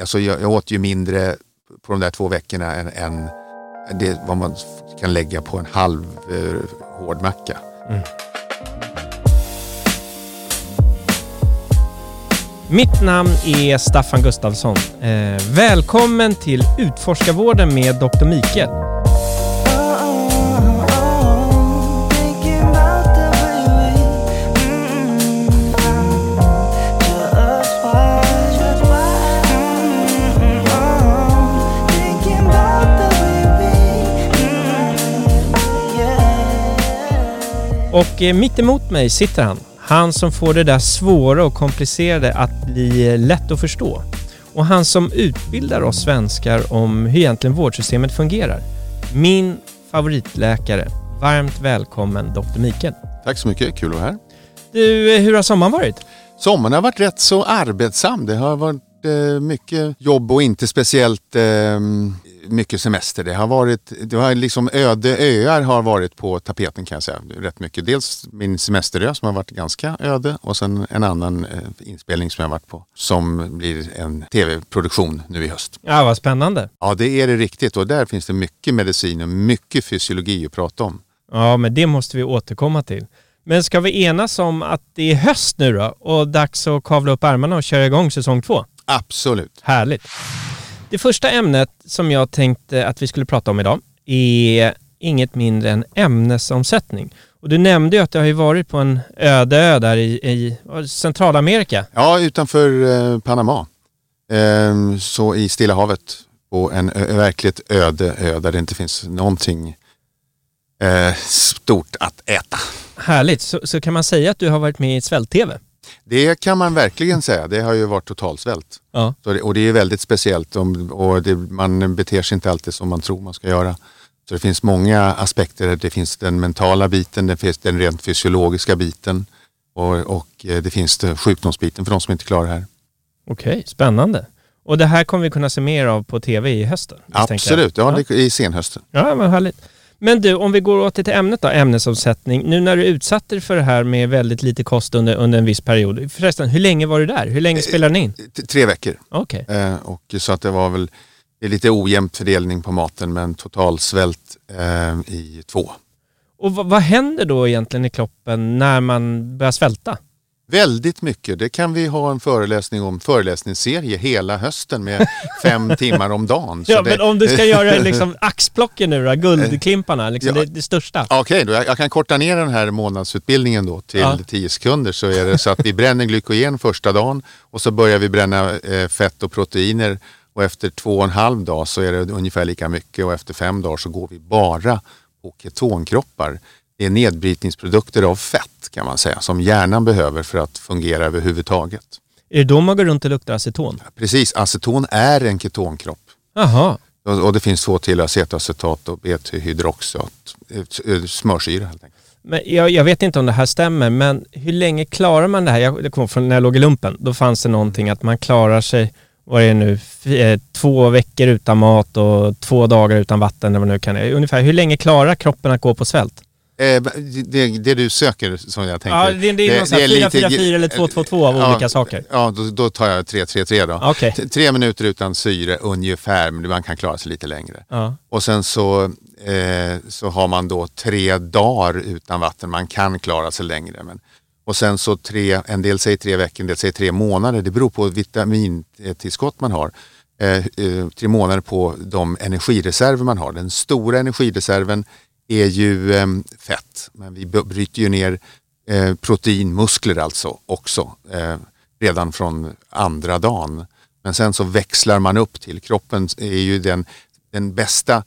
Alltså jag, jag åt ju mindre på de där två veckorna än, än det vad man kan lägga på en halv eh, hård macka. Mm. Mitt namn är Staffan Gustafsson. Eh, välkommen till Utforskarvården med Dr. Mikael. Och eh, mitt emot mig sitter han. Han som får det där svåra och komplicerade att bli eh, lätt att förstå. Och han som utbildar oss svenskar om hur egentligen vårdsystemet fungerar. Min favoritläkare. Varmt välkommen Dr. Mikael. Tack så mycket, kul att vara här. Du, eh, hur har sommaren varit? Sommaren har varit rätt så arbetsam. Det har varit eh, mycket jobb och inte speciellt eh, mycket semester. Det har varit, det har liksom öde öar har varit på tapeten kan jag säga. Rätt mycket. Dels min semesterö som har varit ganska öde och sen en annan eh, inspelning som jag har varit på. Som blir en tv-produktion nu i höst. Ja, vad spännande. Ja, det är det riktigt och där finns det mycket medicin och mycket fysiologi att prata om. Ja, men det måste vi återkomma till. Men ska vi enas om att det är höst nu då och dags att kavla upp ärmarna och köra igång säsong två? Absolut. Härligt. Det första ämnet som jag tänkte att vi skulle prata om idag är inget mindre än ämnesomsättning. Och du nämnde ju att det har ju varit på en öde ö där i, i Centralamerika. Ja, utanför eh, Panama. Eh, så i Stilla havet. På en ö, verkligt öde ö där det inte finns någonting eh, stort att äta. Härligt. Så, så kan man säga att du har varit med i svält-tv? Det kan man verkligen säga. Det har ju varit totalsvält. Ja. Det, och det är väldigt speciellt om, och det, man beter sig inte alltid som man tror man ska göra. Så det finns många aspekter. Det finns den mentala biten, det finns den rent fysiologiska biten och, och eh, det finns det sjukdomsbiten för de som inte klarar det här. Okej, spännande. Och det här kommer vi kunna se mer av på tv i hösten? Absolut, ja, Det, i senhösten. Ja, men härligt. Men du, om vi går åter till ämnet då, ämnesomsättning. Nu när du utsatte dig för det här med väldigt lite kost under, under en viss period. Förresten, hur länge var du där? Hur länge spelade ni in? T- Tre veckor. Okej. Eh, och så att det var väl det är lite ojämnt fördelning på maten men totalsvält eh, i två. Och vad, vad händer då egentligen i kroppen när man börjar svälta? Väldigt mycket. Det kan vi ha en föreläsning om, föreläsningsserie hela hösten med fem timmar om dagen. Ja, det, men om du ska göra liksom axplocken nu då, guldklimparna, liksom Ja. det, det största. Okej, då, jag, jag kan korta ner den här månadsutbildningen då till Ja. 10 sekunder så är det så att vi bränner glykogen första dagen och så börjar vi bränna eh, fett och proteiner och efter två och en halv dag så är det ungefär lika mycket och efter fem dagar så går vi bara på ketonkroppar. Det är nedbrytningsprodukter av fett kan man säga som hjärnan behöver för att fungera överhuvudtaget. Är det då man går runt och luktar aceton? Precis, aceton är en ketonkropp. Jaha. Och och det finns två till, acetacetat och bethydroxat, eh, smörsyra helt enkelt. Men jag, jag vet inte om det här stämmer, men hur länge klarar man det här? Jag, det kom från när jag låg i lumpen. Då fanns det någonting att man klarar sig, vad är det nu, eh, två veckor utan mat och två dagar utan vatten eller vad det nu kan är. Ungefär, hur länge klarar kroppen att gå på svält? Eh, det, det du söker som jag tänker. Ja, det, det är någon sån här 4-4-4 eller 2-2-2 av Ja, olika saker. Ja, då, då tar jag 3-3-3 då. T- Tre minuter utan syre ungefär, men man kan klara sig lite längre. Ja. Och sen så, eh, så har man då tre dagar utan vatten. Man kan klara sig längre. Men, och sen så tre, en del säger tre veckor, en del säger tre månader. Det beror på vitamintillskott man har. Eh, eh, tre månader på de energireserver man har. Den stora energireserven är ju eh, fett. Men vi bryter ju ner eh, protein, muskler alltså också. Eh, redan från andra dagen. Men sen så växlar man upp till. Kroppen är ju den, den bästa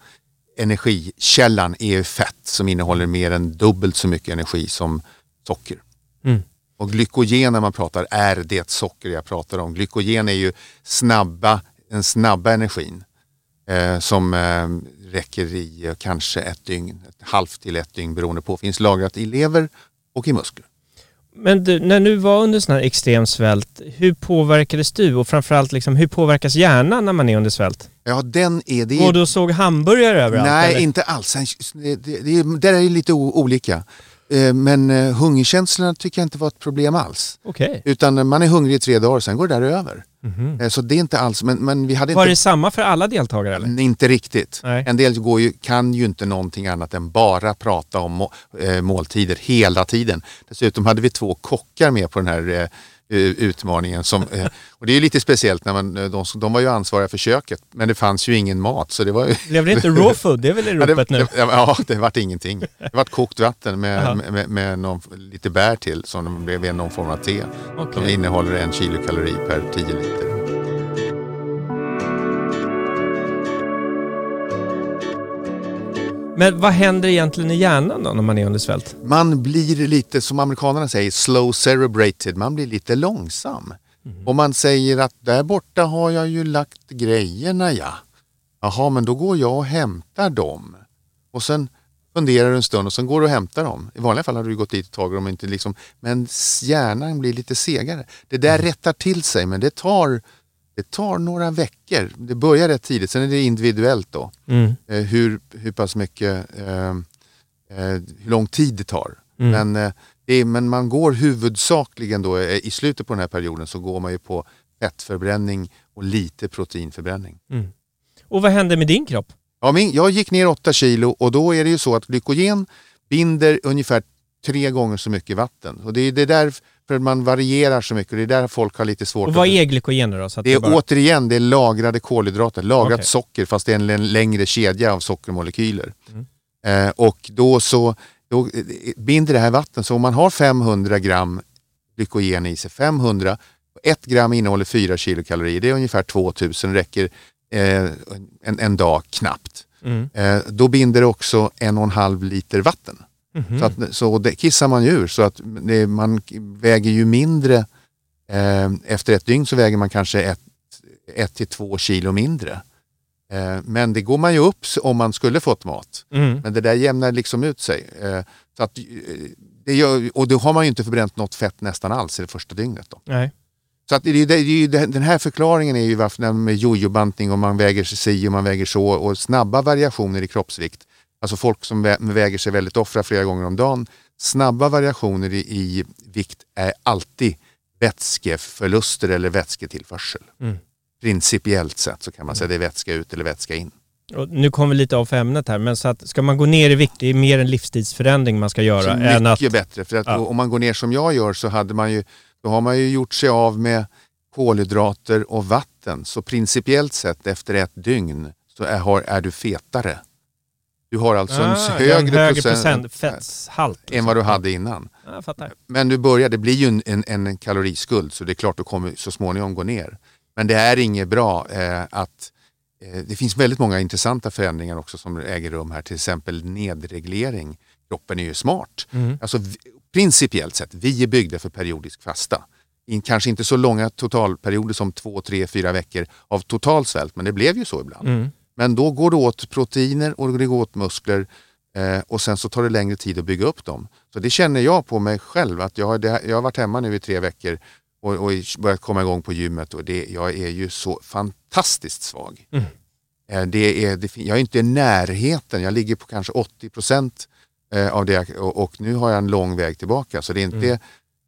energikällan är ju fett som innehåller mer än dubbelt så mycket energi som socker. Mm. Och glykogen när man pratar är det socker jag pratar om. Glykogen är ju snabba, den snabba energin eh, som eh, räcker i kanske ett dygn, ett halvt till ett dygn beroende på. Finns lagrat i lever och i muskler. Men du, när du var under sån här extrem svält, hur påverkades du? Och framförallt, liksom, hur påverkas hjärnan när man är under svält? Ja, den är det. Och du såg hamburgare överallt? Nej, eller? inte alls. Det, det, det, är- lite olika. Eh, Men eh, hungerkänslorna tycker jag inte var ett problem alls. Okej. Utan man är hungrig i tre dagar, sen går det där över. Eh, Så det är inte alls, men, men vi hade Var inte... det samma för alla deltagare eller? Inte riktigt. Nej. En del går ju, kan ju inte någonting annat än bara prata om eh, måltider hela tiden. Dessutom hade vi två kockar med på den här eh, utmaningen. Som, eh, och det är lite speciellt, när man, eh, de, de var ju ansvariga för köket men det fanns ju ingen mat. Så det var ju, Blev det inte raw food? Det är väl i Ja, det, ropet nu? ja, det vart ingenting. Det vart kokt vatten Jaha. med, med, med någon, lite bär till som blev någon form av te. Som Okej. innehåller en kilokalori per 10 liter. Men vad händer egentligen i hjärnan då när man är under svält? Man blir lite, som amerikanerna säger, slow cerebrated. Man blir lite långsam. Och man säger att där borta har jag ju lagt grejerna ja. Jaha, men då går jag och hämtar dem. Och sen funderar du en stund och sen går du och hämtar dem. I vanliga fall hade du gått dit och tagit dem. Inte liksom, men hjärnan blir lite segare. Det där rättar till sig men det tar, det tar några veckor. Det börjar rätt tidigt, sen är det individuellt då. Mm. Eh, hur, hur pass mycket, eh, eh, hur lång tid det tar. Mm. Men, eh, det är, men man går huvudsakligen då, i slutet på den här perioden så går man ju på fettförbränning och lite proteinförbränning. Mm. Och vad händer med din kropp? Ja, min, jag gick ner 8 kilo och då är det ju så att glykogen binder ungefär tre gånger så mycket vatten. Och det är det där för man varierar så mycket och det är där folk har lite svårt Och vad att... är glykogener då? Så att Det är bara... återigen det är lagrade kolhydrater, lagrat Okej. socker fast det är en l- längre kedja av sockermolekyler. Mm. Eh, och då så då eh, binder det här vatten. Så om man har 500 gram glykogen i sig, 500, ett gram innehåller 4 kilokalorier, det är ungefär 2000, räcker eh, en, en dag knappt. Mm. Eh, då binder det också en och en halv liter vatten. Mhm. Så, att, så det kissar man ur så att det, man väger ju mindre. Eh, efter ett dygn så väger man kanske ett, ett till två kilo mindre. Eh, men det går man ju upp om man skulle fått mat. Mm. Men det där jämnar liksom ut sig. Eh, så att, eh, det gör, och då har man ju inte förbränt något fett nästan alls i det första dygnet. Då. Nej. Så att det, det, ju- den här förklaringen är ju varför med jojobantning och man väger sig si och man väger så och snabba variationer i kroppsvikt. Alltså folk som vä- väger sig väldigt ofta flera gånger om dagen. Snabba variationer i, i vikt är alltid vätskeförluster eller vätsketillförsel. Mm. Principiellt sett så kan man säga det är vätska ut eller vätska in. Och nu kommer vi lite av för ämnet här, men så att ska man gå ner i vikt, det är mer en livsstilsförändring man ska göra Så än att... mycket bättre. För att Ja. om man går ner som jag gör så hade man ju, då har man ju gjort sig av med kolhydrater och vatten. Så principiellt sett efter ett dygn så är, är du fetare. Du har alltså en Ah, har högre, en högre procent, fetthalt. än vad du hade innan. Fattar. Men du börjar, det blir ju en, en, en kaloriskuld så det är klart du kommer så småningom gå ner. Men det är inget bra eh, att eh, det finns väldigt många intressanta förändringar också som äger rum här. Till exempel nedreglering. Kroppen är ju smart. Mm. Alltså, principiellt sett, vi är byggda för periodisk fasta. In, kanske inte så långa totalperioder som två, tre, fyra veckor av total svält, men det blev ju så ibland. Mm. Men då går det åt proteiner och det går åt muskler eh, och sen så tar det längre tid att bygga upp dem. Så det känner jag på mig själv att jag, har- det, jag har varit hemma nu i tre veckor och, och börjat komma igång på gymmet och det, jag är ju så fantastiskt svag. Mm. Eh, det är, det, jag är inte i närheten, jag ligger på kanske 80 procent eh, av det och, och nu har jag en lång väg tillbaka. Så det, är inte, Mm.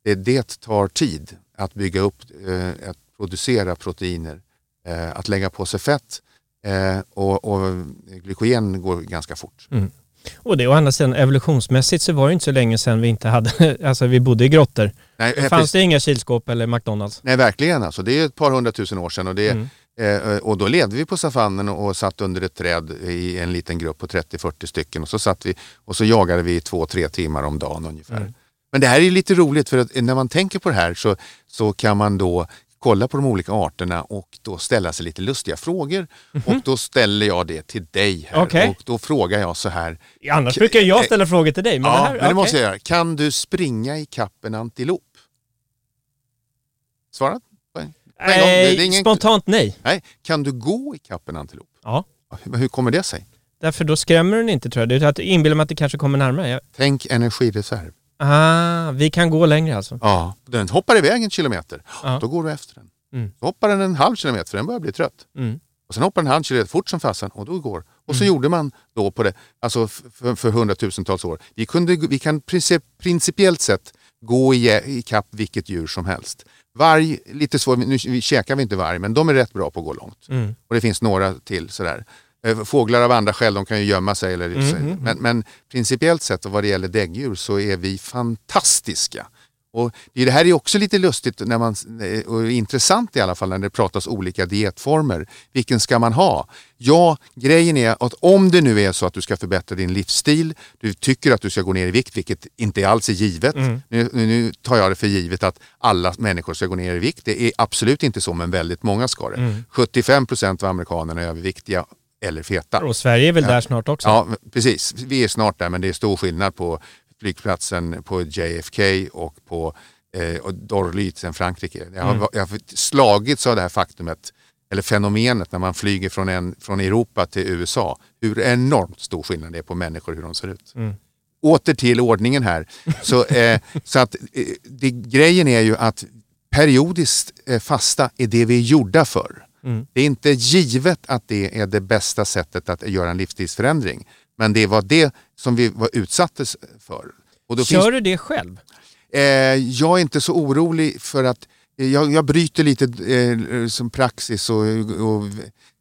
det, det tar tid att bygga upp, eh, att producera proteiner, eh, att lägga på sig fett eh, och, och glykogen går ganska fort. Och det å andra sidan, evolutionsmässigt så var det inte så länge sedan vi inte hade, alltså vi bodde i grottor. Nej, Då eh, fanns det inga kylskåp eller McDonalds. nej verkligen alltså. Det är ett par hundratusen år sedan och, det, Mm. eh, och då levde vi på savannen och, och satt under ett träd i en liten grupp på 30-40 stycken och så, satt vi, och så jagade vi i två, tre timmar om dagen ungefär. Mm. Men det här är lite roligt för att när man tänker på det här så, så kan man då kolla på de olika arterna och då ställa sig lite lustiga frågor. Och då ställer jag det till dig här. Okej. och då frågar jag så här. Annars brukar jag ställa frågor till dig. Men ja, det här, men det måste jag göra. Kan du springa i en antilop? Svara. Nej, ingen- spontant nej. Nej, kan du gå i en antilop? Ja. Hur, kommer det sig? Därför då skrämmer den inte tror jag. Det är att inbillar mig att det kanske kommer närmare. Jag... Tänk energireserv. Ah, vi kan gå längre alltså. Ja, den hoppar iväg en kilometer. Ja. Då går du efter den. Mm. Då hoppar den en halv kilometer för den börjar bli trött. Mm. Och sen hoppar den en halv kilometer fort som fasen och då går. Och så Mm. gjorde man då på det, alltså för, för hundratusentals år. Vi, kunde, vi kan princip, principiellt sett gå i, i kapp vilket djur som helst. Varg, lite svår, nu käkar vi inte varg, men de är rätt bra på att gå långt. Mm. Och det finns några till sådär. Eh, Fåglar av andra skäl, de kan ju gömma sig. Eller, Mm, mm, men, men principiellt sett och vad det gäller däggdjur så är vi fantastiska. Och det här är också lite lustigt när man, eh, och intressant i alla fall när det pratas olika dietformer. Vilken ska man ha? Ja, grejen är att om det nu är så att du ska förbättra din livsstil, du tycker att du ska gå ner i vikt, vilket inte alls är givet. Mm. Nu, nu tar jag det för givet att alla människor ska gå ner i vikt. Det är absolut inte så, men väldigt många ska det. Mm. 75 procent av amerikanerna är överviktiga eller feta. Och Sverige är väl där snart också? Ja, precis. Vi är snart där, men det är stor skillnad på flygplatsen på JFK och på eh, Dorly i Frankrike. Jag har, Mm. jag har slagits av det här faktumet, eller fenomenet när man flyger från, en, från Europa till USA. Hur enormt stor skillnad det är på människor, hur de ser ut. Mm. Åter till ordningen här. Så, eh, så att, eh, det, grejen är ju att periodiskt eh, fasta är det vi är gjorda för. Mm. Det är inte givet att det är det bästa sättet att göra en livsstilsförändring. Men det var det som vi var utsattes för. Och då Kör finns, du det själv? eh, jag är inte så orolig för att eh, jag, jag bryter lite eh, som praxis och, och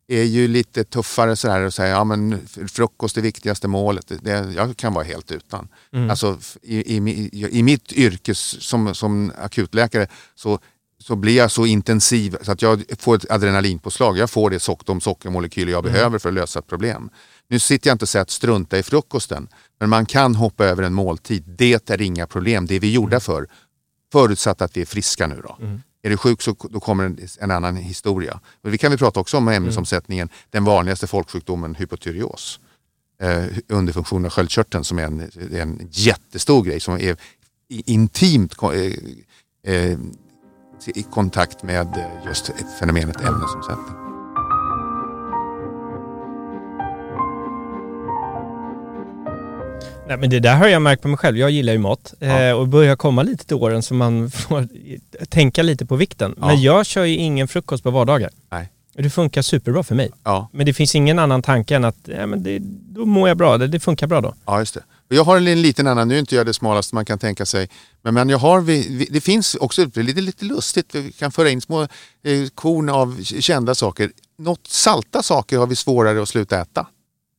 är ju lite tuffare så här och säger ja men frukost är viktigaste målet. Det, det, jag kan vara helt utan. Mm. Alltså i, i, i mitt yrke som, som akutläkare så så blir jag så intensiv så att jag får ett adrenalinpåslag. Jag får det sock, de sockermolekyler jag Mm. behöver för att lösa ett problem. Nu sitter jag inte och säger att strunta i frukosten, men man kan hoppa över en måltid. Det är inga problem, det är vi gjorda för. Förutsatt att vi är friska nu då. Mm. Är du sjuk så då kommer en, en annan historia. Men vi kan vi prata också om ämnesomsättningen. Den vanligaste folksjukdomen hypotyreos. Eh, underfunktion av sköldkörteln som är en, en jättestor grej som är intimt eh, eh, i kontakt med eh, just fenomenet ämnesomsättning. Nej, men det där har jag märkt på mig själv. Jag gillar ju mat Ja. eh, och börjar komma lite till åren så man får tänka lite på vikten. Ja. Men jag kör ju ingen frukost på vardagar. Nej. Det funkar superbra för mig. Ja, Men det finns ingen annan tanke än att ja, men det, då mår jag bra. Det, det funkar bra då. ja just det. Jag har en liten annan, nu är inte jag det smalaste man kan tänka sig, men, men jag har, det finns också det är lite, lite lustigt, vi kan föra in små eh, korn av kända saker. Något salta saker har vi svårare att sluta äta.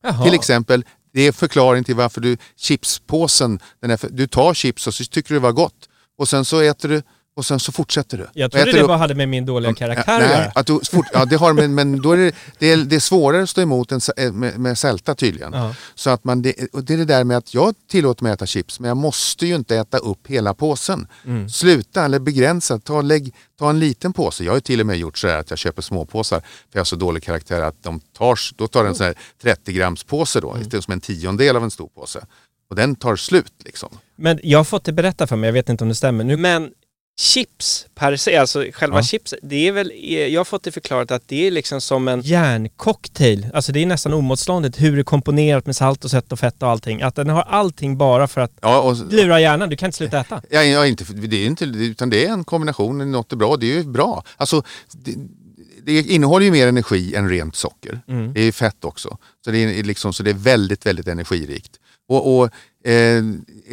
Jaha. Till exempel, det är förklaring till varför du chipspåsen, den är du tar chips och så tycker du det var gott och sen så äter du och sen så fortsätter du. Jag trodde det bara hade med min dåliga karaktär att Nej, göra. att du, fort, ja, det har, men, men då är det, det, är, det är svårare att stå emot en, sa- eh, med, med sälta tydligen. Ja. Så att man, det, och det är det där med att jag tillåter mig att äta chips men jag måste ju inte äta upp hela påsen. Mm. Sluta eller begränsa, ta, lägg, ta en liten påse. Jag har ju till och med gjort så här att jag köper småpåsar för jag har så dålig karaktär att de tar, då tar en sån här 30 grams påse då, mm. som en tiondel av en stor påse. Och den tar slut liksom. Men jag har fått det berättat för mig, jag vet inte om det stämmer nu. Men chips per se, alltså själva Ja. chips, det är väl, jag har fått det förklarat att det är liksom som en järncocktail. Alltså det är nästan omotståndligt hur det är komponerat med salt och sött och fett och allting. Att den har allting bara för att Ja, och, lura hjärnan, du kan inte sluta äta. Ja, ja, inte, det är inte, utan det är en kombination, något är bra, det är ju bra. Alltså, det, det innehåller ju mer energi än rent socker. Mm. Det är fett också. Så det är, liksom, så det är väldigt, väldigt energirikt. Och, och, eh,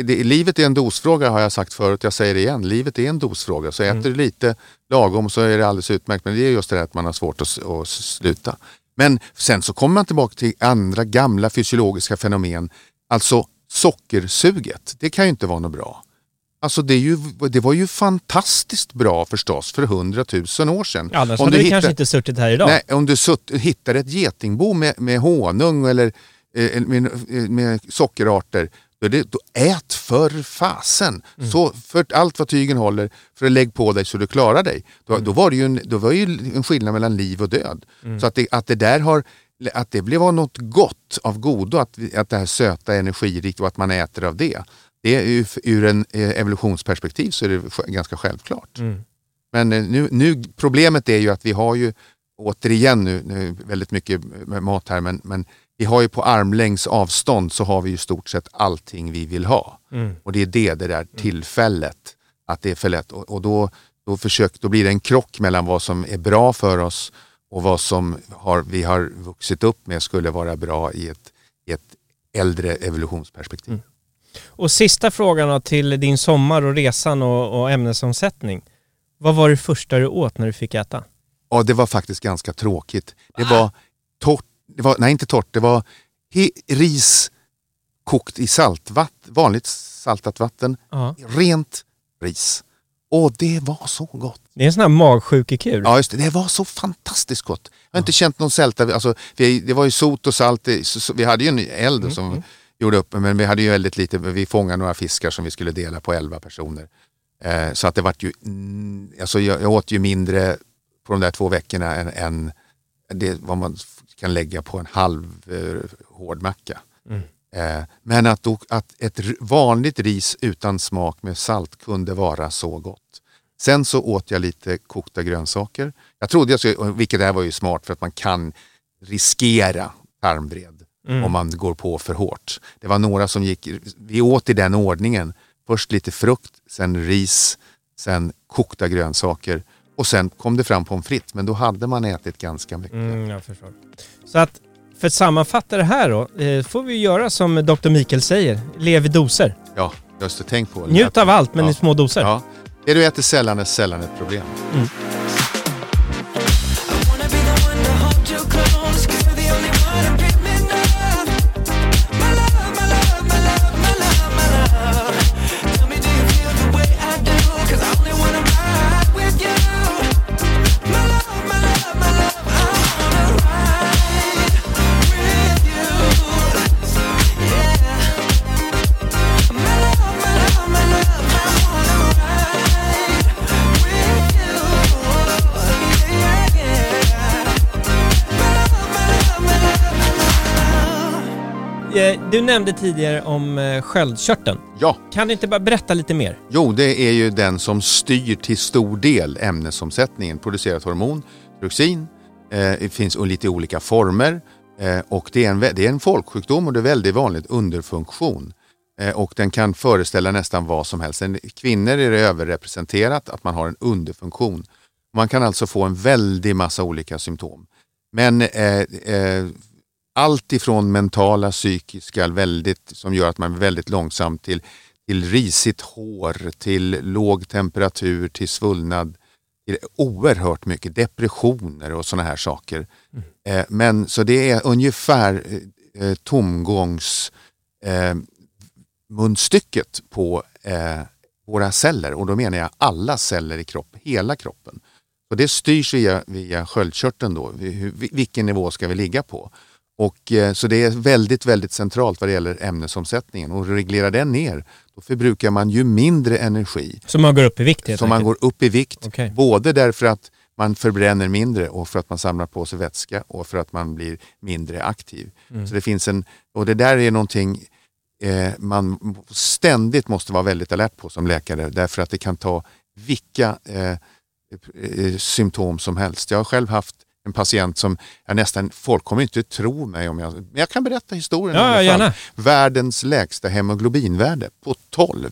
det, livet är en dosfråga har jag sagt förut, jag säger det igen. Livet är en dosfråga. Så äter du lite lagom så är det alldeles utmärkt. Men det är just det där att man har svårt att, att sluta. Men sen så kommer man tillbaka till andra gamla fysiologiska fenomen. Alltså sockersuget. Det kan ju inte vara något bra. Alltså det, ju, det var ju fantastiskt bra förstås för hundratusen år sedan. Annars Om hade du hittar- kanske inte suttit här idag. Nej, om du sutt, hittar ett getingbo med, med honung eller eh, med, med sockerarter, då, är det, då ät för fasen. Mm. Så för allt vad tygen håller, för att lägg på dig så du klarar dig. Då, Mm. då var det ju en, då var ju en skillnad mellan liv och död. Så att det, att det där har att det blev något gott av godo, att, att det här söta energirikt och att man äter av det. Det är ju, ur en eh, evolutionsperspektiv så är det ganska självklart. Mm. Men eh, nu, nu, problemet är ju att vi har ju, återigen nu, nu väldigt mycket mat här, men, men vi har ju på armlängds avstånd så har vi ju stort sett allting vi vill ha. Mm. Och det är det, det där tillfället, att det är för lätt. Och, och då, då, försök, då blir det en krock mellan vad som är bra för oss och vad som har, vi har vuxit upp med skulle vara bra i ett, i ett äldre evolutionsperspektiv. Mm. Och sista frågan till din sommar och resan och, och ämnesomsättning. Vad var det första du åt när du fick äta? Ja, det var faktiskt ganska tråkigt. Det var torrt, det var, nej inte torrt, det var he, ris kokt i saltvatten, vanligt saltat vatten, Ja. rent ris. Och det var så gott. Det är en sån här magsjukekur. Ja, just det. Det var så fantastiskt gott. Jag har inte känt någon sälta. Alltså, vi, det var ju sot och salt. Vi hade ju en eld Mm, som gjorde upp, men vi hade ju väldigt lite. Vi fångade några fiskar som vi skulle dela på 11 personer. Eh, så att det vart ju, mm, alltså jag, jag åt ju mindre på de där två veckorna än, än det, vad man kan lägga på en halv eh, hård macka. Mm. Eh, men att, då, att ett vanligt ris utan smak med salt kunde vara så gott. Sen så åt jag lite kokta grönsaker. Jag trodde jag skulle, vilket där var ju smart för att man kan riskera tarmvred Mm. om man går på för hårt. Det var några som gick, vi åt i den ordningen. Först lite frukt, sen ris, sen kokta grönsaker och sen kom det fram pommes frites. Men då hade man ätit ganska mycket. Mm, jag förstår. Så att för att sammanfatta det här då, eh, får vi göra som Dr. Mikael säger, lev i doser. Ja, just det, tänk på det. Njut av allt men Ja. i små doser. Ja. Det du äter sällan är sällan ett problem. wanna Du nämnde tidigare om eh, sköldkörteln. Ja, Kan du inte bara berätta lite mer? jo det är ju den som styr till stor del ämnesomsättningen. Producerar ett hormon, thyroxin. Eh, det finns lite olika former. Eh, och det är, en, det är en folksjukdom och det är väldigt vanligt underfunktion. Eh, och den kan föreställa nästan vad som helst. En, kvinnor är det överrepresenterat att man har en underfunktion. Man kan alltså få en väldig massa olika symptom. Men eh, eh, allt ifrån mentala, psykiska, väldigt, som gör att man är väldigt långsam till, till risigt hår, till låg temperatur, till svullnad, till oerhört mycket depressioner och sådana här saker. Eh, men så det är ungefär eh, eh, tomgångs eh, munstycket på eh, våra celler och då menar jag alla celler i kroppen, hela kroppen. Så det styrs via, via sköldkörteln då, vilken nivå ska vi ligga på? Och, eh, så det är väldigt, väldigt centralt vad det gäller ämnesomsättningen och reglerar den ner, då förbrukar man ju mindre energi. Så man går upp i vikt helt Så man går upp i vikt, Okej. både därför att man förbränner mindre och för att man samlar på sig vätska och för att man blir mindre aktiv. Mm. Så det finns en, och det där är någonting eh, man ständigt måste vara väldigt alert på som läkare därför att det kan ta vilka eh, eh, symptom som helst. Jag har själv haft en patient som jag nästan, folk kommer inte tro mig om jag, men jag kan berätta historien i Ja, alla fall. gärna. Världens lägsta hemoglobinvärde på 12.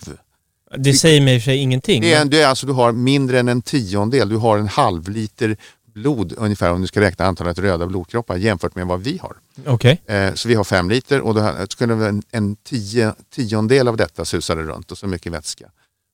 Det säger mig i och för sig ingenting. Det är, det är alltså, du har mindre än en tiondel, du har en halv liter blod ungefär om du ska räkna antalet röda blodkroppar jämfört med vad vi har. Okej. Eh, så vi har fem liter och då skulle en, en tio, tiondel av detta susade runt och så mycket vätska.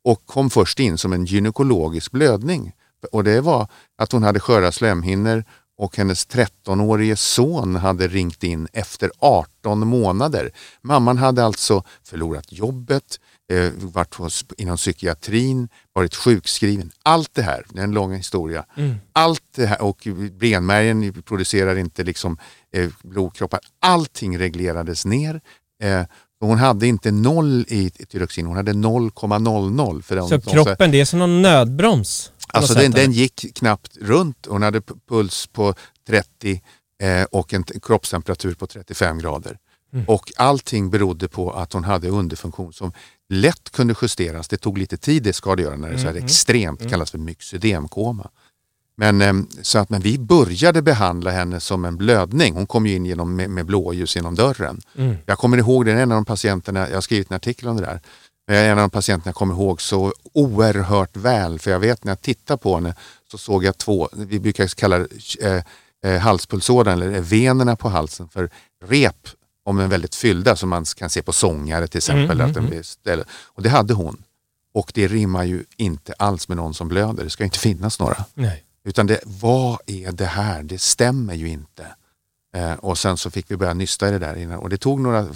Och kom först in som en gynekologisk blödning. Och det var att hon hade sköra slemhinnor och hennes 13-årige son hade ringt in efter 18 månader. Mamman hade alltså förlorat jobbet, eh, varit hos, inom psykiatrin, varit sjukskriven. Allt det här, det är en lång historia. Mm. Allt det här och benmärgen producerar inte liksom, eh, blodkroppar. Allting reglerades ner. Eh, hon hade inte noll i tyroxin, hon hade 0,00. För de, Så kroppen, det är som någon nödbroms? Alltså den, den gick knappt runt. Hon hade puls på 30 eh, och en kroppstemperatur på 35 grader. Mm. Och allting berodde på att hon hade underfunktion som lätt kunde justeras. Det tog lite tid, det ska det göra när det är så här Mm, mm. extremt, det kallas för myxödemkoma. Men, ehm, så att, men vi började behandla henne som en blödning. Hon kom ju in genom, med, med blåljus genom dörren. Mm. Jag kommer ihåg det, en av de patienterna, jag har skrivit en artikel om det där. Men En av de patienterna jag kommer ihåg så oerhört väl, för jag vet när jag tittar på henne så såg jag två, vi brukar kalla det eh, eh, halspulsådern eller venerna på halsen för rep om de är väldigt fyllda som man kan se på sångare till exempel. Mm, att den blir och det hade hon. Och det rimmar ju inte alls med någon som blöder. Det ska inte finnas några. Nej. Utan det, vad är det här? Det stämmer ju inte. Eh, och sen så fick vi börja nysta i det där innan. Och det tog några,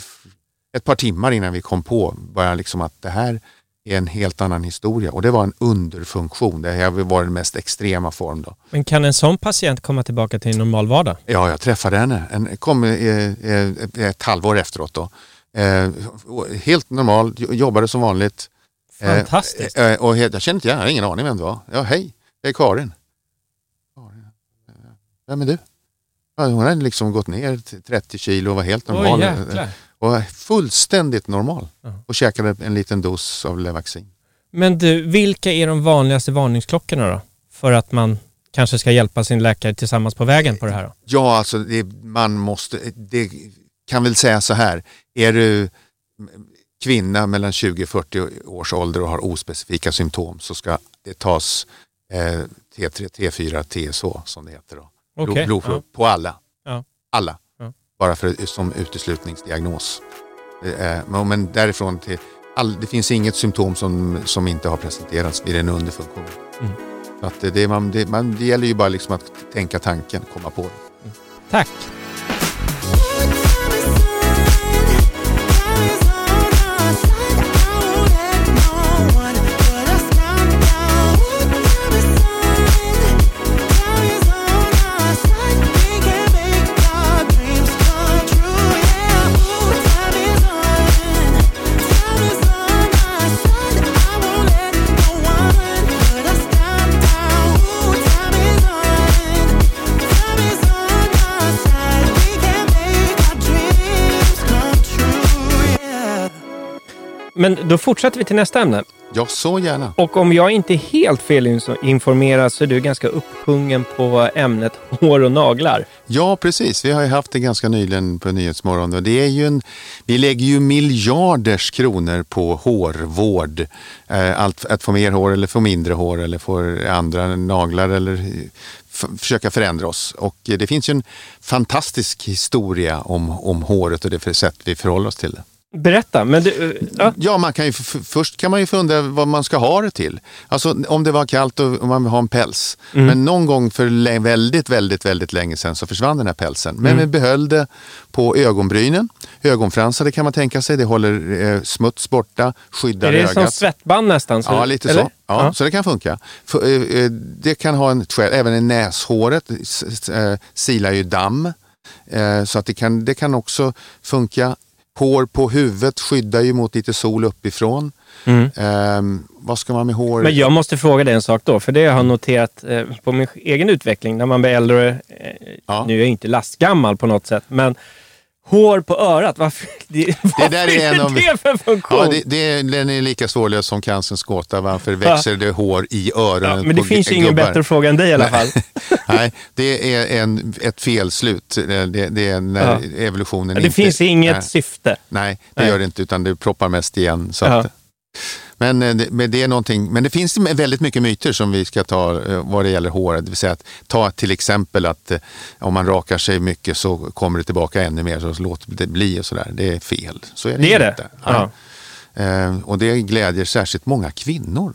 ett par timmar innan vi kom på bara liksom att det här är en helt annan historia. Och det var en underfunktion. Det här var den mest extrema form då. Men kan en sån patient komma tillbaka till en normal vardag? Ja, jag träffade henne. En, kom eh, eh, ett halvår efteråt då. Eh, helt normal, jo- jobbade som vanligt. Fantastiskt. Och jag kände inte, jag hade ingen aning vem det var. Ja, hej, jag är Karin. Vem är du? Hon hade liksom gått ner till 30 kilo och var helt normal. Oj, jäklar. Och fullständigt normal. Och käkade en liten dos av Levaxin. Men du, vilka är de vanligaste varningsklockorna då? För att man kanske ska hjälpa sin läkare tillsammans på vägen på det här då? Ja, alltså det, man måste, det kan väl säga så här, är du kvinna mellan 20 och 40 års ålder och har ospecifika symptom så ska det tas eh, T3, T4, TSH som det heter. Då. Blod- Okej, Blodprov ja. på alla. Ja. Alla. Bara för, som uteslutningsdiagnos. Eh, men, därifrån till, all, det finns inget symptom som, som inte har presenterats vid en underfunktion. Mm. Så att det, man, det, man, det gäller ju bara liksom att tänka tanken, komma på det. Tack! Men då fortsätter vi till nästa ämne. Ja, så gärna. Och om jag inte är helt felinformerad så är du ganska upphungen på ämnet hår och naglar. Ja, precis. Vi har ju haft det ganska nyligen på Nyhetsmorgon. Och det är ju en, vi lägger ju miljarders kronor på hårvård. Eh, Allt, att få mer hår eller få mindre hår eller få andra naglar eller försöka förändra oss. Och det finns ju en fantastisk historia om, om håret och det sätt vi förhåller oss till det. Berätta, men du, ja, Ja, man kan ju, först kan man ju fundera vad man ska ha det till. Alltså om det var kallt och man vill ha en päls. Men någon gång för väldigt, väldigt, väldigt länge sedan så försvann den här pälsen. Men vi behöll det på ögonbrynen. Ögonfransar det kan man tänka sig. Det håller eh, smuts borta, skyddar är det ögat. som svettband nästan? Så, Ja, lite eller? så. Ja, Så det kan funka. För, eh, eh, det kan ha en skäl, även i näshåret eh, silar ju damm. Eh, så att det kan, det kan också funka. Hår på huvudet skyddar ju mot lite sol uppifrån. Mm. Eh, vad ska man med hår? Men jag måste fråga dig en sak då, för det har jag noterat eh, på min egen utveckling när man blir äldre. Eh, Ja. Nu är jag inte lastgammal på något sätt, men hår på örat, varför, det, vad där är en av- det för funktion? Ja, det, det, den är lika svårlös som cancerns gåta. Varför växer det hår i öronen Ja, men det finns ju ingen gubbar? bättre fråga än dig i alla fall. Nej, det är en, ett felslut. Det, det är när Ja. evolutionen Det inte... finns inget Nej. syfte. Nej, det Nej. gör det inte utan det proppar mest igen. Så Ja. att, men, eh, det, men det är någonting, men det finns väldigt mycket myter som vi ska ta eh, vad det gäller håret. Det vill säga att ta till exempel att eh, om man rakar sig mycket så kommer det tillbaka ännu mer så låt det bli och sådär. Det är fel. Så är det, Det är det? inte. Ja. Eh, och det glädjer särskilt många kvinnor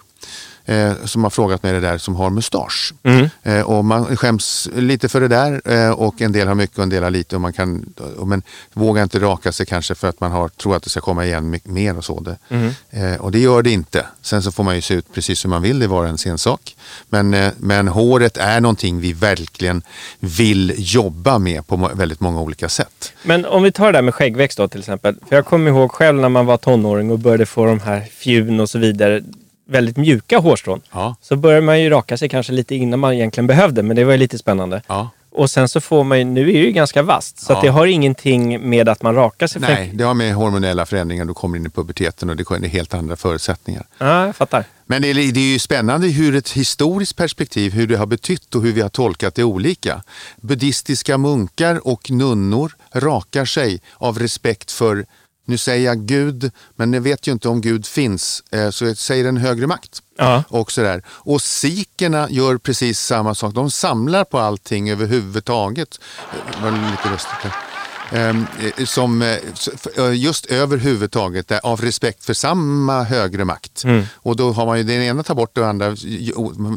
eh, som har frågat mig det där som har mustasch. Mm. Eh, och man skäms lite för det där eh, och en del har mycket och en del har lite. Och man kan, och men vågar inte raka sig kanske för att man har, tror att det ska komma igen mer och så. Det. Mm. Eh, och det gör det inte. Sen så får man ju se ut precis som man vill, det var en sen sak. Men, eh, men håret är någonting vi verkligen vill jobba med på väldigt många olika sätt. Men om vi tar det där med skäggväxt då till exempel. För jag kommer ihåg själv när man var tonåring och började få de här fjun och så vidare. Väldigt mjuka hårstrån. Ja, Så började man ju raka sig kanske lite innan man egentligen behövde. Men det var ju lite spännande. ja. Och sen så får man ju, nu är det ju ganska vasst. Så Ja. det har ingenting med att man rakar sig. Nej, det har med hormonella förändringar, du kommer in i puberteten och det är helt andra förutsättningar. Ja, jag fattar. Men det är, det är ju spännande hur ett historiskt perspektiv, hur det har betytt och hur vi har tolkat det olika. Buddhistiska munkar och nunnor rakar sig av respekt för, nu säger jag Gud, men jag vet ju inte om Gud finns, eh, så jag säger en högre makt. Ja. Och, sådär. och sikerna gör precis samma sak. De samlar på allting överhuvudtaget. Det var lite lustigt som eh, s- f- eh, just överhuvudtaget där, av respekt för samma högre makt. Mm. Och då har man ju den ena tar bort det andra,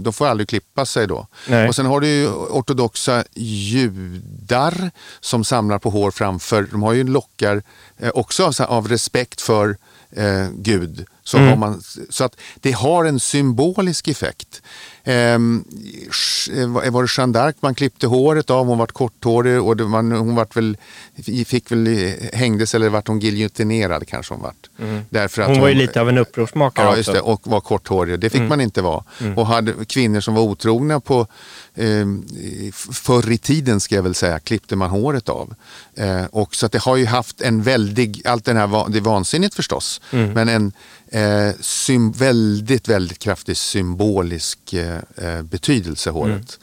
de får aldrig klippa sig då. Nej. Och sen har du ju ortodoxa judar som samlar på hår framför, de har ju lockar eh, också av respekt för eh, Gud. Så, Mm. har man, så att det har en symbolisk effekt. Ehm, eh, var det Jeanne d'Arc man klippte håret av, hon var korthårig och det, man, hon vart väl, fick väl, eh, hängdes eller vart hon giljotinerad kanske hon vart. Därför att Mm. Hon var ju lite av en upprorsmakare Ja, just det, och var korthårig. Det fick Mm. man inte vara. Och hade kvinnor som var otrogna på eh, förr i tiden ska jag väl säga, klippte man håret av. Eh, och så att det har ju haft en väldig, allt den här, det är vansinnigt förstås, Mm. men en eh, sym, väldigt, väldigt kraftig symbolisk eh, eh, betydelse håret.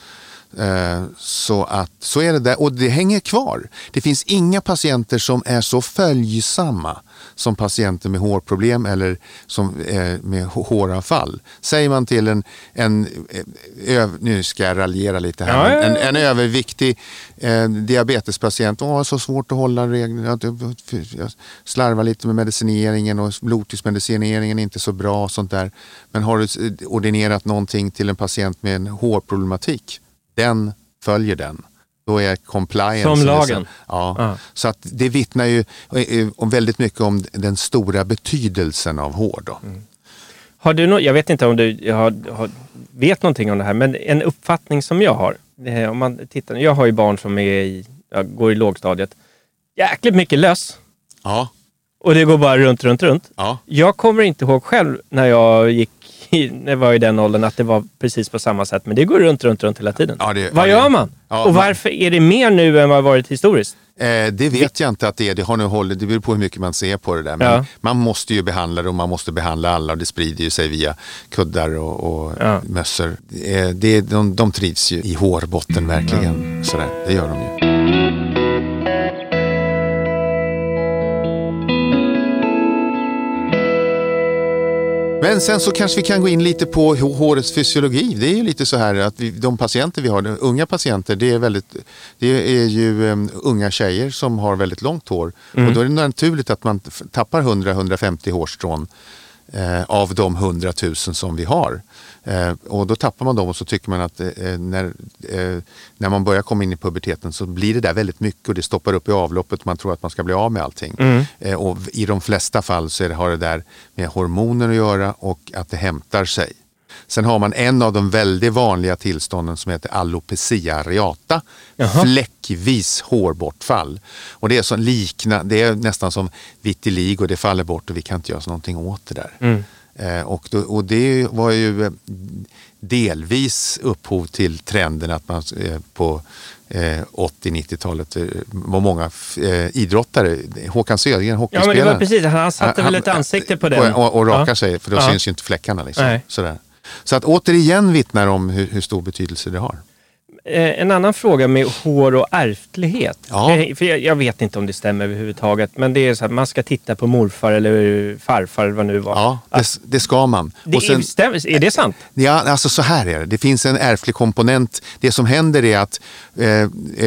Eh, Så att så är det där och det hänger kvar. Det finns inga patienter som är så följsamma som patienter med hårproblem eller som, eh, med hå- håravfall. Säger man till en, en eh, öv, nu ska jag raljera lite här, Ja, En, en överviktig eh, diabetespatient, åh så svårt att hålla reglerna, jag, slarvar lite med medicineringen och blodtrycksmedicineringen är inte så bra och sånt där. Men har du ordinerat någonting till en patient med en hårproblematik, den följer den. Då är compliance. Som så- lagen. Ja. Ja. Så att det vittnar ju eh, om väldigt mycket om den stora betydelsen av hår. Då. Mm. Har du nå- jag vet inte om du har, har, vet någonting om det här, men en uppfattning som jag har. eh, Om man tittar, jag har ju barn som är i, går i lågstadiet. Jäkligt mycket löss. Ja. Och det går bara runt, runt, runt. Ja. Jag kommer inte ihåg själv när jag gick i, när jag var i den åldern att det var precis på samma sätt. Men det går runt, runt, runt hela tiden. Ja, det- vad ja, gör man? Ja, och varför är det mer nu än vad det varit historiskt? Eh, det vet jag inte att det är. Det, har nu hållit, det beror på hur mycket man ser på det där. Men Ja. man måste ju behandla det och man måste behandla alla och det sprider ju sig via kuddar och, och Ja. mössor. Eh, det, de, de trivs ju i hårbotten verkligen. Sådär, det gör de ju. Men sen så kanske vi kan gå in lite på hå- hårets fysiologi. Det är ju lite så här att vi, de patienter vi har, unga patienter, det är, väldigt, det är ju um, unga tjejer som har väldigt långt hår. Och då är det naturligt att man tappar 100-150 hårstrån eh, av de 100 000 som vi har. Eh, och då tappar man dem och så tycker man att eh, när, eh, när man börjar komma in i puberteten så blir det där väldigt mycket och det stoppar upp i avloppet och man tror att man ska bli av med allting. Eh, och i de flesta fall så det, har det där med hormoner att göra och att det hämtar sig. Sen har man en av de väldigt vanliga tillstånden som heter alopecia areata. Jaha. Fläckvis hårbortfall. Och det är, så likna, det är nästan som vitiligo, det faller bort och vi kan inte göra någonting åt det där. Eh, och, då, och det var ju eh, delvis upphov till trenden att man eh, på eh, 80-90-talet eh, var många eh, idrottare, Håkan Södergren, Ja, men det hockeyspelaren. var precis. Han satte väl ett ansikte på den. Och, och rakar Ja. sig, för då Ja. syns ju inte fläckarna. Liksom. Nej. Sådär. Så att återigen vittnar om hur, hur stor betydelse det har. Eh, En annan fråga med hår och ärftlighet. Ja. Eh, För jag, jag vet inte om det stämmer överhuvudtaget. Men det är så att man ska titta på morfar eller farfar vad nu var. Ja, det, det ska man. Det Och sen- är, stämmer, är det sant? Ja, alltså så här är det. Det finns en ärftlig komponent. Det som händer är att eh,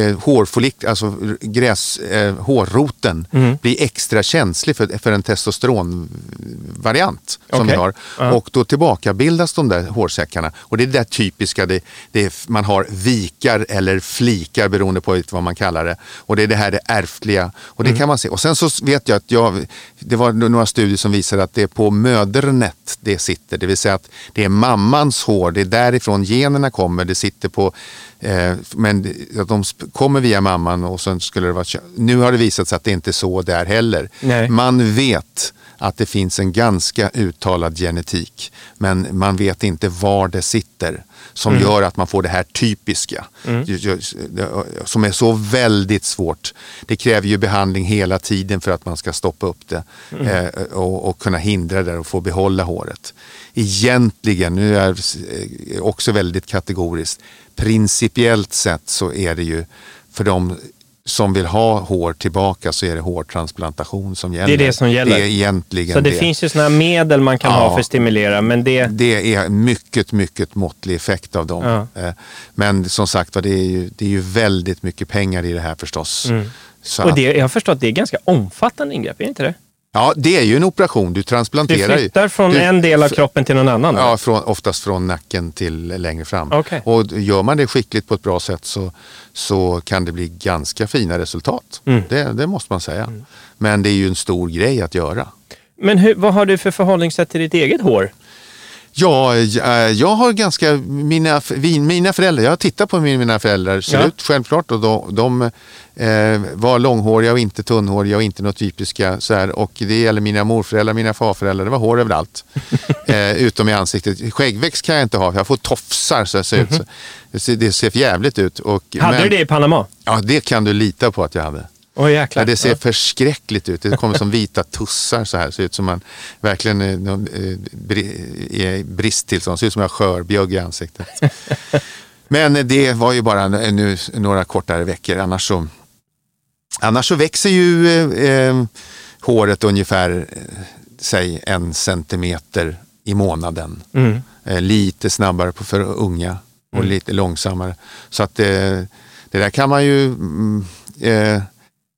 eh, hårfollik, alltså gräs, eh, hårroten Mm. blir extra känslig för, för en testosteronvariant som Okej. vi har. Ja. Och då tillbakabildas de där hårsäckarna. Och det är det där typiska, det, det är, man har vikar eller flikar beroende på vad man kallar det. Och det är det här det ärftliga. Och det kan man se. Och sen så vet jag att jag, det var några studier som visade att det är på mödernet det sitter. Det vill säga att det är mammans hår, det är därifrån generna kommer. Det sitter på, eh, men att de kommer via mamman och sen skulle det vara Nu har det visat sig att det inte är så där heller. Nej. Man vet att det finns en ganska uttalad genetik. Men man vet inte var det sitter. Som gör att man får det här typiska. Ju- Som är så väldigt svårt. Det kräver ju behandling hela tiden för att man ska stoppa upp det. Eh, och, och kunna hindra det och få behålla håret. Egentligen, nu är jag eh, också väldigt kategoriskt. Principiellt sett så är det ju för de som vill ha hår tillbaka så är det hårtransplantation som gäller. Det är det som gäller. Det är egentligen Så det, det. finns ju sådana här medel man kan Ja. ha för att stimulera. Men det... Det är mycket, mycket måttlig effekt av dem. Ja. Eh, Men som sagt det är ju, det är ju väldigt mycket pengar i det här förstås. Mm. Och det, jag har förstått att det är ganska omfattande ingrepp, är det inte det? Ja, det är ju en operation. Du Du transplanterar ju. flyttar från Du- en del av kroppen till någon annan? Ja, från, oftast från nacken till längre fram. Okej. Och gör man det skickligt på ett bra sätt så, så kan det bli ganska fina resultat. Mm. Det, det måste man säga. Men det är ju en stor grej att göra. Men hur, vad har du för förhållningssätt till ditt eget hår? Ja, jag, jag har ganska, mina, mina föräldrar, jag har tittat på hur mina föräldrar ser Ja. ut självklart och de, de eh, var långhåriga och inte tunnhåriga och inte något typiska så här. Och det gäller mina morföräldrar, mina farföräldrar, det var hår överallt. eh, utom i ansiktet. Skäggväxt kan jag inte ha, jag får tofsar så jag ser ut. Så, det, ser, det ser för jävligt ut. Och, Mhm. Hade men- du det i Panama? Ja, det kan du lita på att jag hade. Jäklar. Ja, det ser förskräckligt ut. Det kommer som vita tussar så här. Ser ut som man verkligen eh, eh, är i bristtillstånd. Ser ut som jag har skörbjugg i ansiktet. Men det var ju bara nu några kortare veckor. Annars så, annars så växer ju eh, eh, håret ungefär säg en centimeter i månaden. Mm. Eh, lite snabbare på för unga och lite långsammare. Så att eh, det där kan man ju mm, eh,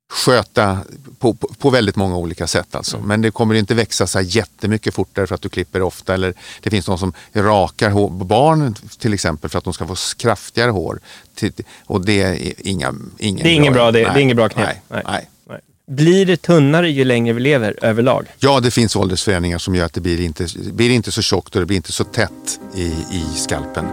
sköta på, på, på väldigt många olika sätt. Alltså. Men det kommer inte växa så jättemycket fortare för att du klipper ofta. Eller det finns någon som rakar hår, barn till exempel för att de ska få kraftigare hår. Och det är inga, ingen Det är ingen bra, det, nej, det är ingen bra knep. Nej, nej. Nej. Blir det tunnare ju längre vi lever överlag? Ja, det finns åldersförändringar som gör att det blir inte, blir inte så tjockt och det blir inte så tätt i, i skalpen.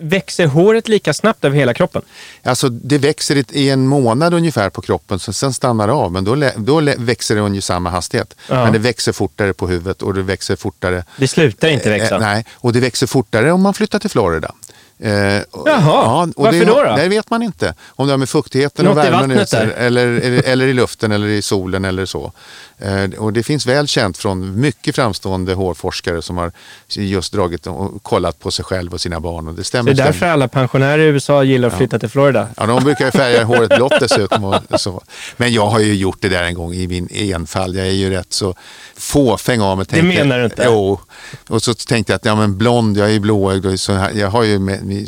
Växer håret lika snabbt över hela kroppen? Alltså det växer i- i en månad ungefär på kroppen, så sen stannar det av. Men då, då växer det ungefär samma hastighet. Ja. Men det växer fortare på huvudet och det växer fortare... Det slutar inte växa? Eh, nej, och det växer fortare om man flyttar till Florida. Eh, Jaha, och varför det, då då? Det vet man inte. Om det har med fuktigheten Något och i värmen där? eller, eller, eller i luften eller i solen eller så. Eh, och det finns väl känt från mycket framstående hårforskare som har just dragit och kollat på sig själv och sina barn. Och det Det stämmer. är därför stämmer. alla pensionärer i USA gillar att flytta till Florida. Ja, de brukar färga håret blått dessutom. Så. Men jag har ju gjort det där en gång i min enfald. Jag är ju rätt så fåfäng av mig. tänkte- menar du inte? Jo. Och så tänkte jag att ja, men blond, jag är ju blåögd så jag har ju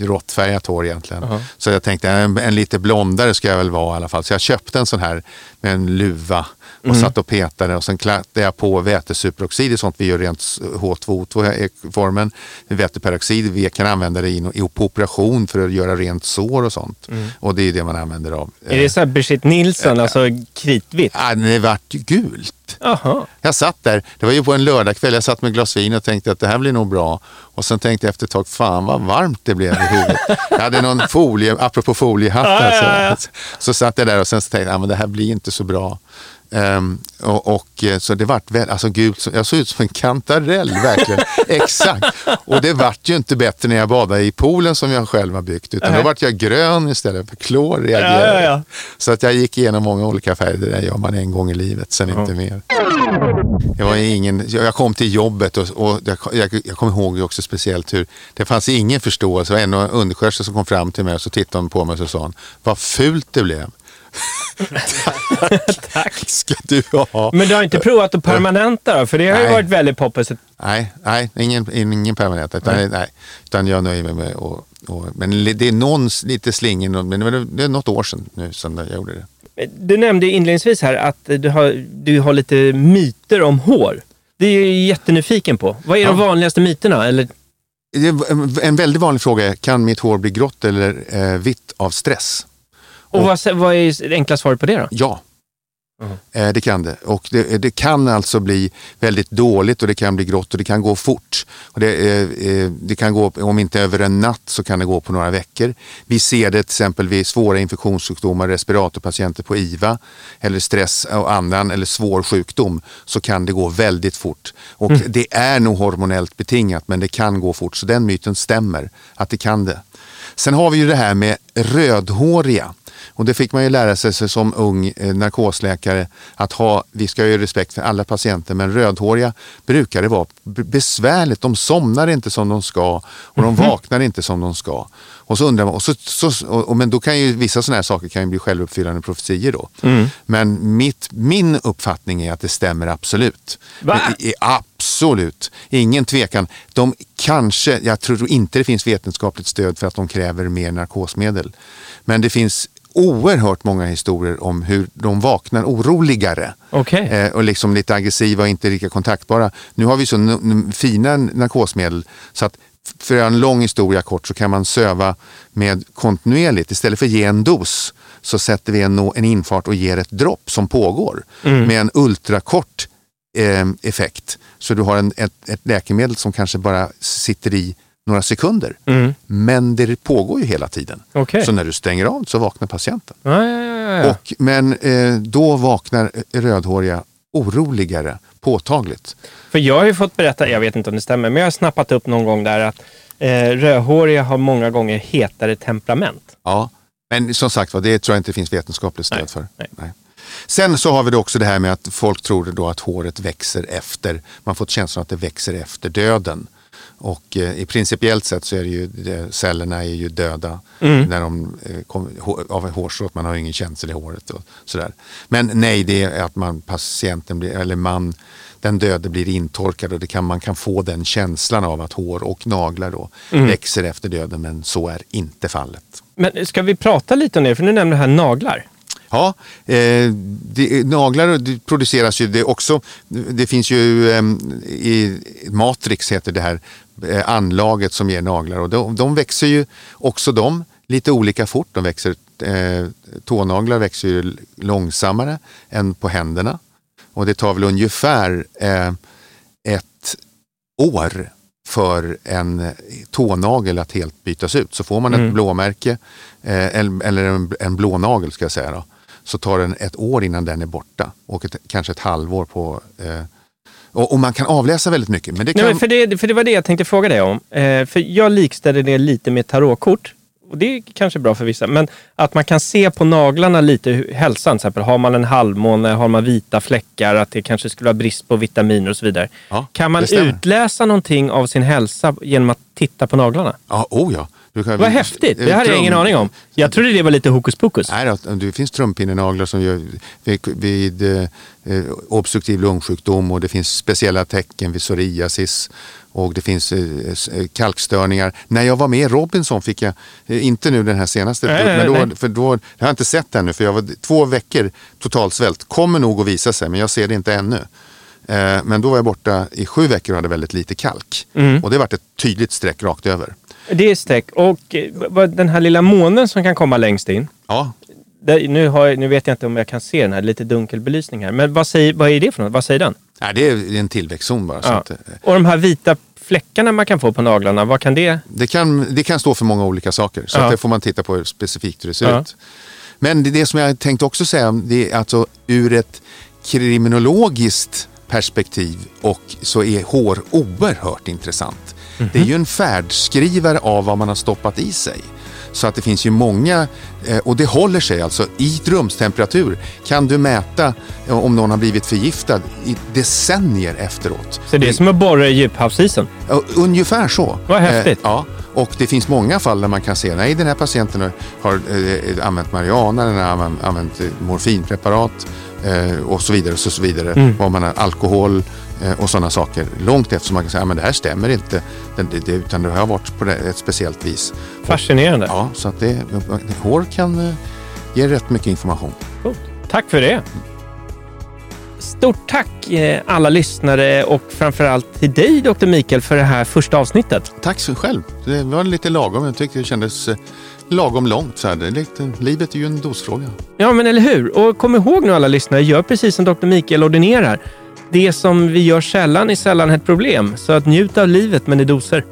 råttfärgat hår egentligen. Jaha. Så jag tänkte en, en lite blondare ska jag väl vara i alla fall. Så jag köpte en sån här med en luva och Mm. satt och petade och sen klattade jag på vätesuperoxid i sånt vi gör rent H2O2-formen. Väteperoxid, vi kan använda det i, i, på operation för att göra rent sår och sånt. Och det är det man använder av. Mm. Är det så här Brigitte Nilsson, alltså kritvitt? Ah, det vart gult. Jaha. Jag satt där, det var ju på en lördagkväll, jag satt med glas vin och tänkte att det här blir nog bra. Och sen tänkte jag efter ett tag, fan vad varmt det blev i huvudet. Jag hade någon folie, apropå foliehatt, Ja, här, ja, ja. Så, så satt jag där och sen så tänkte jag, ah, men det här blir inte så bra. Ehm, och, och eh, så det vart väl, alltså gud, jag såg ut som en kantarell verkligen. Exakt. Och det vart ju inte bättre när jag badade i poolen som jag själv har byggt. Utan då Nej. vart jag grön istället för klor reagerade. Ja, ja, ja. Så att jag gick igenom många olika färger. Det där gör man en gång i livet, sen inte mer. Det var ingen, jag kom till jobbet och, och jag, jag, jag kommer ihåg också speciellt hur det fanns ingen förståelse. Det var en undersköterska som kom fram till mig och så tittade hon på mig och så sa hon, vad fult det blev. Tack. Ska du ha. Men du har inte provat att permanenta då? För det har ju Nej. varit väldigt poppis. Nej, nej ingen, ingen permanent. Utan, nej. utan jag nöjer mig med och, och, Men det är någon lite slingig, men det är något år sedan nu som jag gjorde det. Du nämnde inledningsvis här att du har, du har lite myter om hår. Det är jag jättenyfiken på. Vad är de Ja. vanligaste myterna? Eller, En väldigt vanlig fråga är, kan mitt hår bli grått eller eh, vitt av stress? Och vad, vad är det enkla svaret på det då? Ja, eh, det kan det. Och det, det kan alltså bli väldigt dåligt och det kan bli grått och det kan gå fort. Och det, eh, eh, det kan gå, om inte över en natt så kan det gå på några veckor. Vi ser det till exempel vid svåra infektionssjukdomar, respiratorpatienter på IVA eller stress och annan eller svår sjukdom så kan det gå väldigt fort. Och det är nog hormonellt betingat men det kan gå fort så den myten stämmer att det kan det. Sen har vi ju det här med rödhåriga. Och det fick man ju lära sig som ung eh, narkosläkare att ha, vi ska ju ha respekt för alla patienter, men rödhåriga brukar det vara besvärligt. De somnar inte som de ska och de vaknar inte som de ska. Och så undrar man, och så, så, och, och, men då kan ju vissa sådana här saker kan ju bli självuppfyllande profetier då. Men mitt, min uppfattning är att det stämmer absolut. Va? Är Absolut, ingen tvekan. De kanske, jag tror inte det finns vetenskapligt stöd för att de kräver mer narkosmedel. Men det finns oerhört många historier om hur de vaknar oroligare. Okej. Eh, och liksom lite aggressiva och inte lika kontaktbara. Nu har vi så n- fina narkosmedel så att för en lång historia kort så kan man söva med kontinuerligt. Istället för att ge en dos så sätter vi en, en infart och ger ett dropp som pågår med en ultrakort eh, effekt. Så du har en, ett, ett läkemedel som kanske bara sitter i några sekunder. Men det pågår ju hela tiden. Okej. Så när du stänger av så vaknar patienten. Ja, ja, ja, ja. Och, men eh, då vaknar rödhåriga oroligare påtagligt. För jag har ju fått berätta, jag vet inte om det stämmer, men jag har snappat upp någon gång där att eh, rödhåriga har många gånger hetare temperament. Ja. Men som sagt var, det tror jag inte finns vetenskapligt stöd Nej, för. nej. Sen så har vi också det här med att folk tror då att håret växer efter, man fått känslan att det växer efter döden. Och eh, i principiellt sett så är det ju, det, cellerna är ju döda när de, eh, kom, av hårstrået, man har ingen känsel i håret och sådär. Men nej, det är att man, patienten blir, eller man, den döde blir intorkad och det kan, man kan få den känslan av att hår och naglar då växer efter döden, men så är inte fallet. Men ska vi prata lite om det? För nu nämnde här naglar. Ja, eh, det, naglar det produceras ju det också. Det finns ju eh, i Matrix heter det här anlaget som ger naglar och de, de växer ju också de lite olika fort. De växer, eh, tånaglar växer ju långsammare än på händerna och det tar väl ungefär eh, ett år för en tånagel att helt bytas ut. Så får man ett blåmärke eh, eller eller en, en blånagel ska jag säga då, så tar den ett år innan den är borta och ett, kanske ett halvår på eh, och, och man kan avläsa väldigt mycket. Men det kan, Nej, men för, det, för det var det jag tänkte fråga dig om. Eh, för jag likställer det lite med tarotkort. Och det är kanske bra för vissa. Men att man kan se på naglarna lite hälsan. Till exempel, har man en halvmåne, har man vita fläckar, att det kanske skulle ha brist på vitaminer och så vidare. Ja, kan man utläsa någonting av sin hälsa genom att titta på naglarna? ja, oh ja. Kan, Vad häftigt! Det hade jag ingen aning om. Jag trodde det var lite hokus pokus. Nej, det finns trumpinnenaglar som gör vid, vid eh, obstruktiv lungsjukdom och det finns speciella tecken vid psoriasis och det finns eh, eh, kalkstörningar. När jag var med i Robinson fick jag, eh, inte nu den här senaste, Nej, nej, men nej. då, för då, jag har inte sett ännu för jag var två veckor totalsvält. Kommer nog att visa sig men jag ser det inte ännu. Eh, men då var jag borta i sju veckor och hade väldigt lite kalk. Mm. Och det vart ett tydligt streck rakt över. Det är streck. Och den här lilla månen som kan komma längst in. Ja, Där, nu, jag, nu vet jag inte om jag kan se den här, lite dunkel belysning här. Men vad, säger, vad är det för något? Vad säger den? Nej, det är en tillväxtzon bara. Ja. att, eh, Och de här vita fläckarna man kan få på naglarna, vad kan det... Det kan, det kan stå för många olika saker, så Ja. det får man titta på specifikt hur det ser Ja. ut. Men det, det som jag tänkte också säga, det är alltså ur ett kriminologiskt perspektiv och så är hår oerhört intressant. Det är ju en färdskrivare av vad man har stoppat i sig. Så att det finns ju många, eh, och det håller sig alltså i rumstemperatur kan du mäta eh, om någon har blivit förgiftad i decennier efteråt. Så det är som att borra i djuphavsisen? Ungefär så. Vad häftigt. Eh, ja. Och det finns många fall där man kan se, nej den här patienten har, använt marijuana, den har använt, använt morfinpreparat och så vidare. Och så vidare. Mm. Vad man har, alkohol och sådana saker. Långt efter som man kan säga, men det här stämmer inte. Utan det har varit på ett speciellt vis. Fascinerande. Ja, så att det, hår kan eh, ge rätt mycket information. Coolt. Tack för det. Stort tack eh, alla lyssnare och framförallt till dig Dr. Mikael för det här första avsnittet. Tack så själv. Det var lite lagom. Jag tyckte det kändes eh, lagom långt. Så här. Det är lite, livet är ju en dosfråga. Ja, men eller hur? Och kom ihåg nu alla lyssnare, gör precis som Dr. Mikael ordinerar. Det som vi gör sällan är sällan ett problem. Så att njut av livet, men i doser.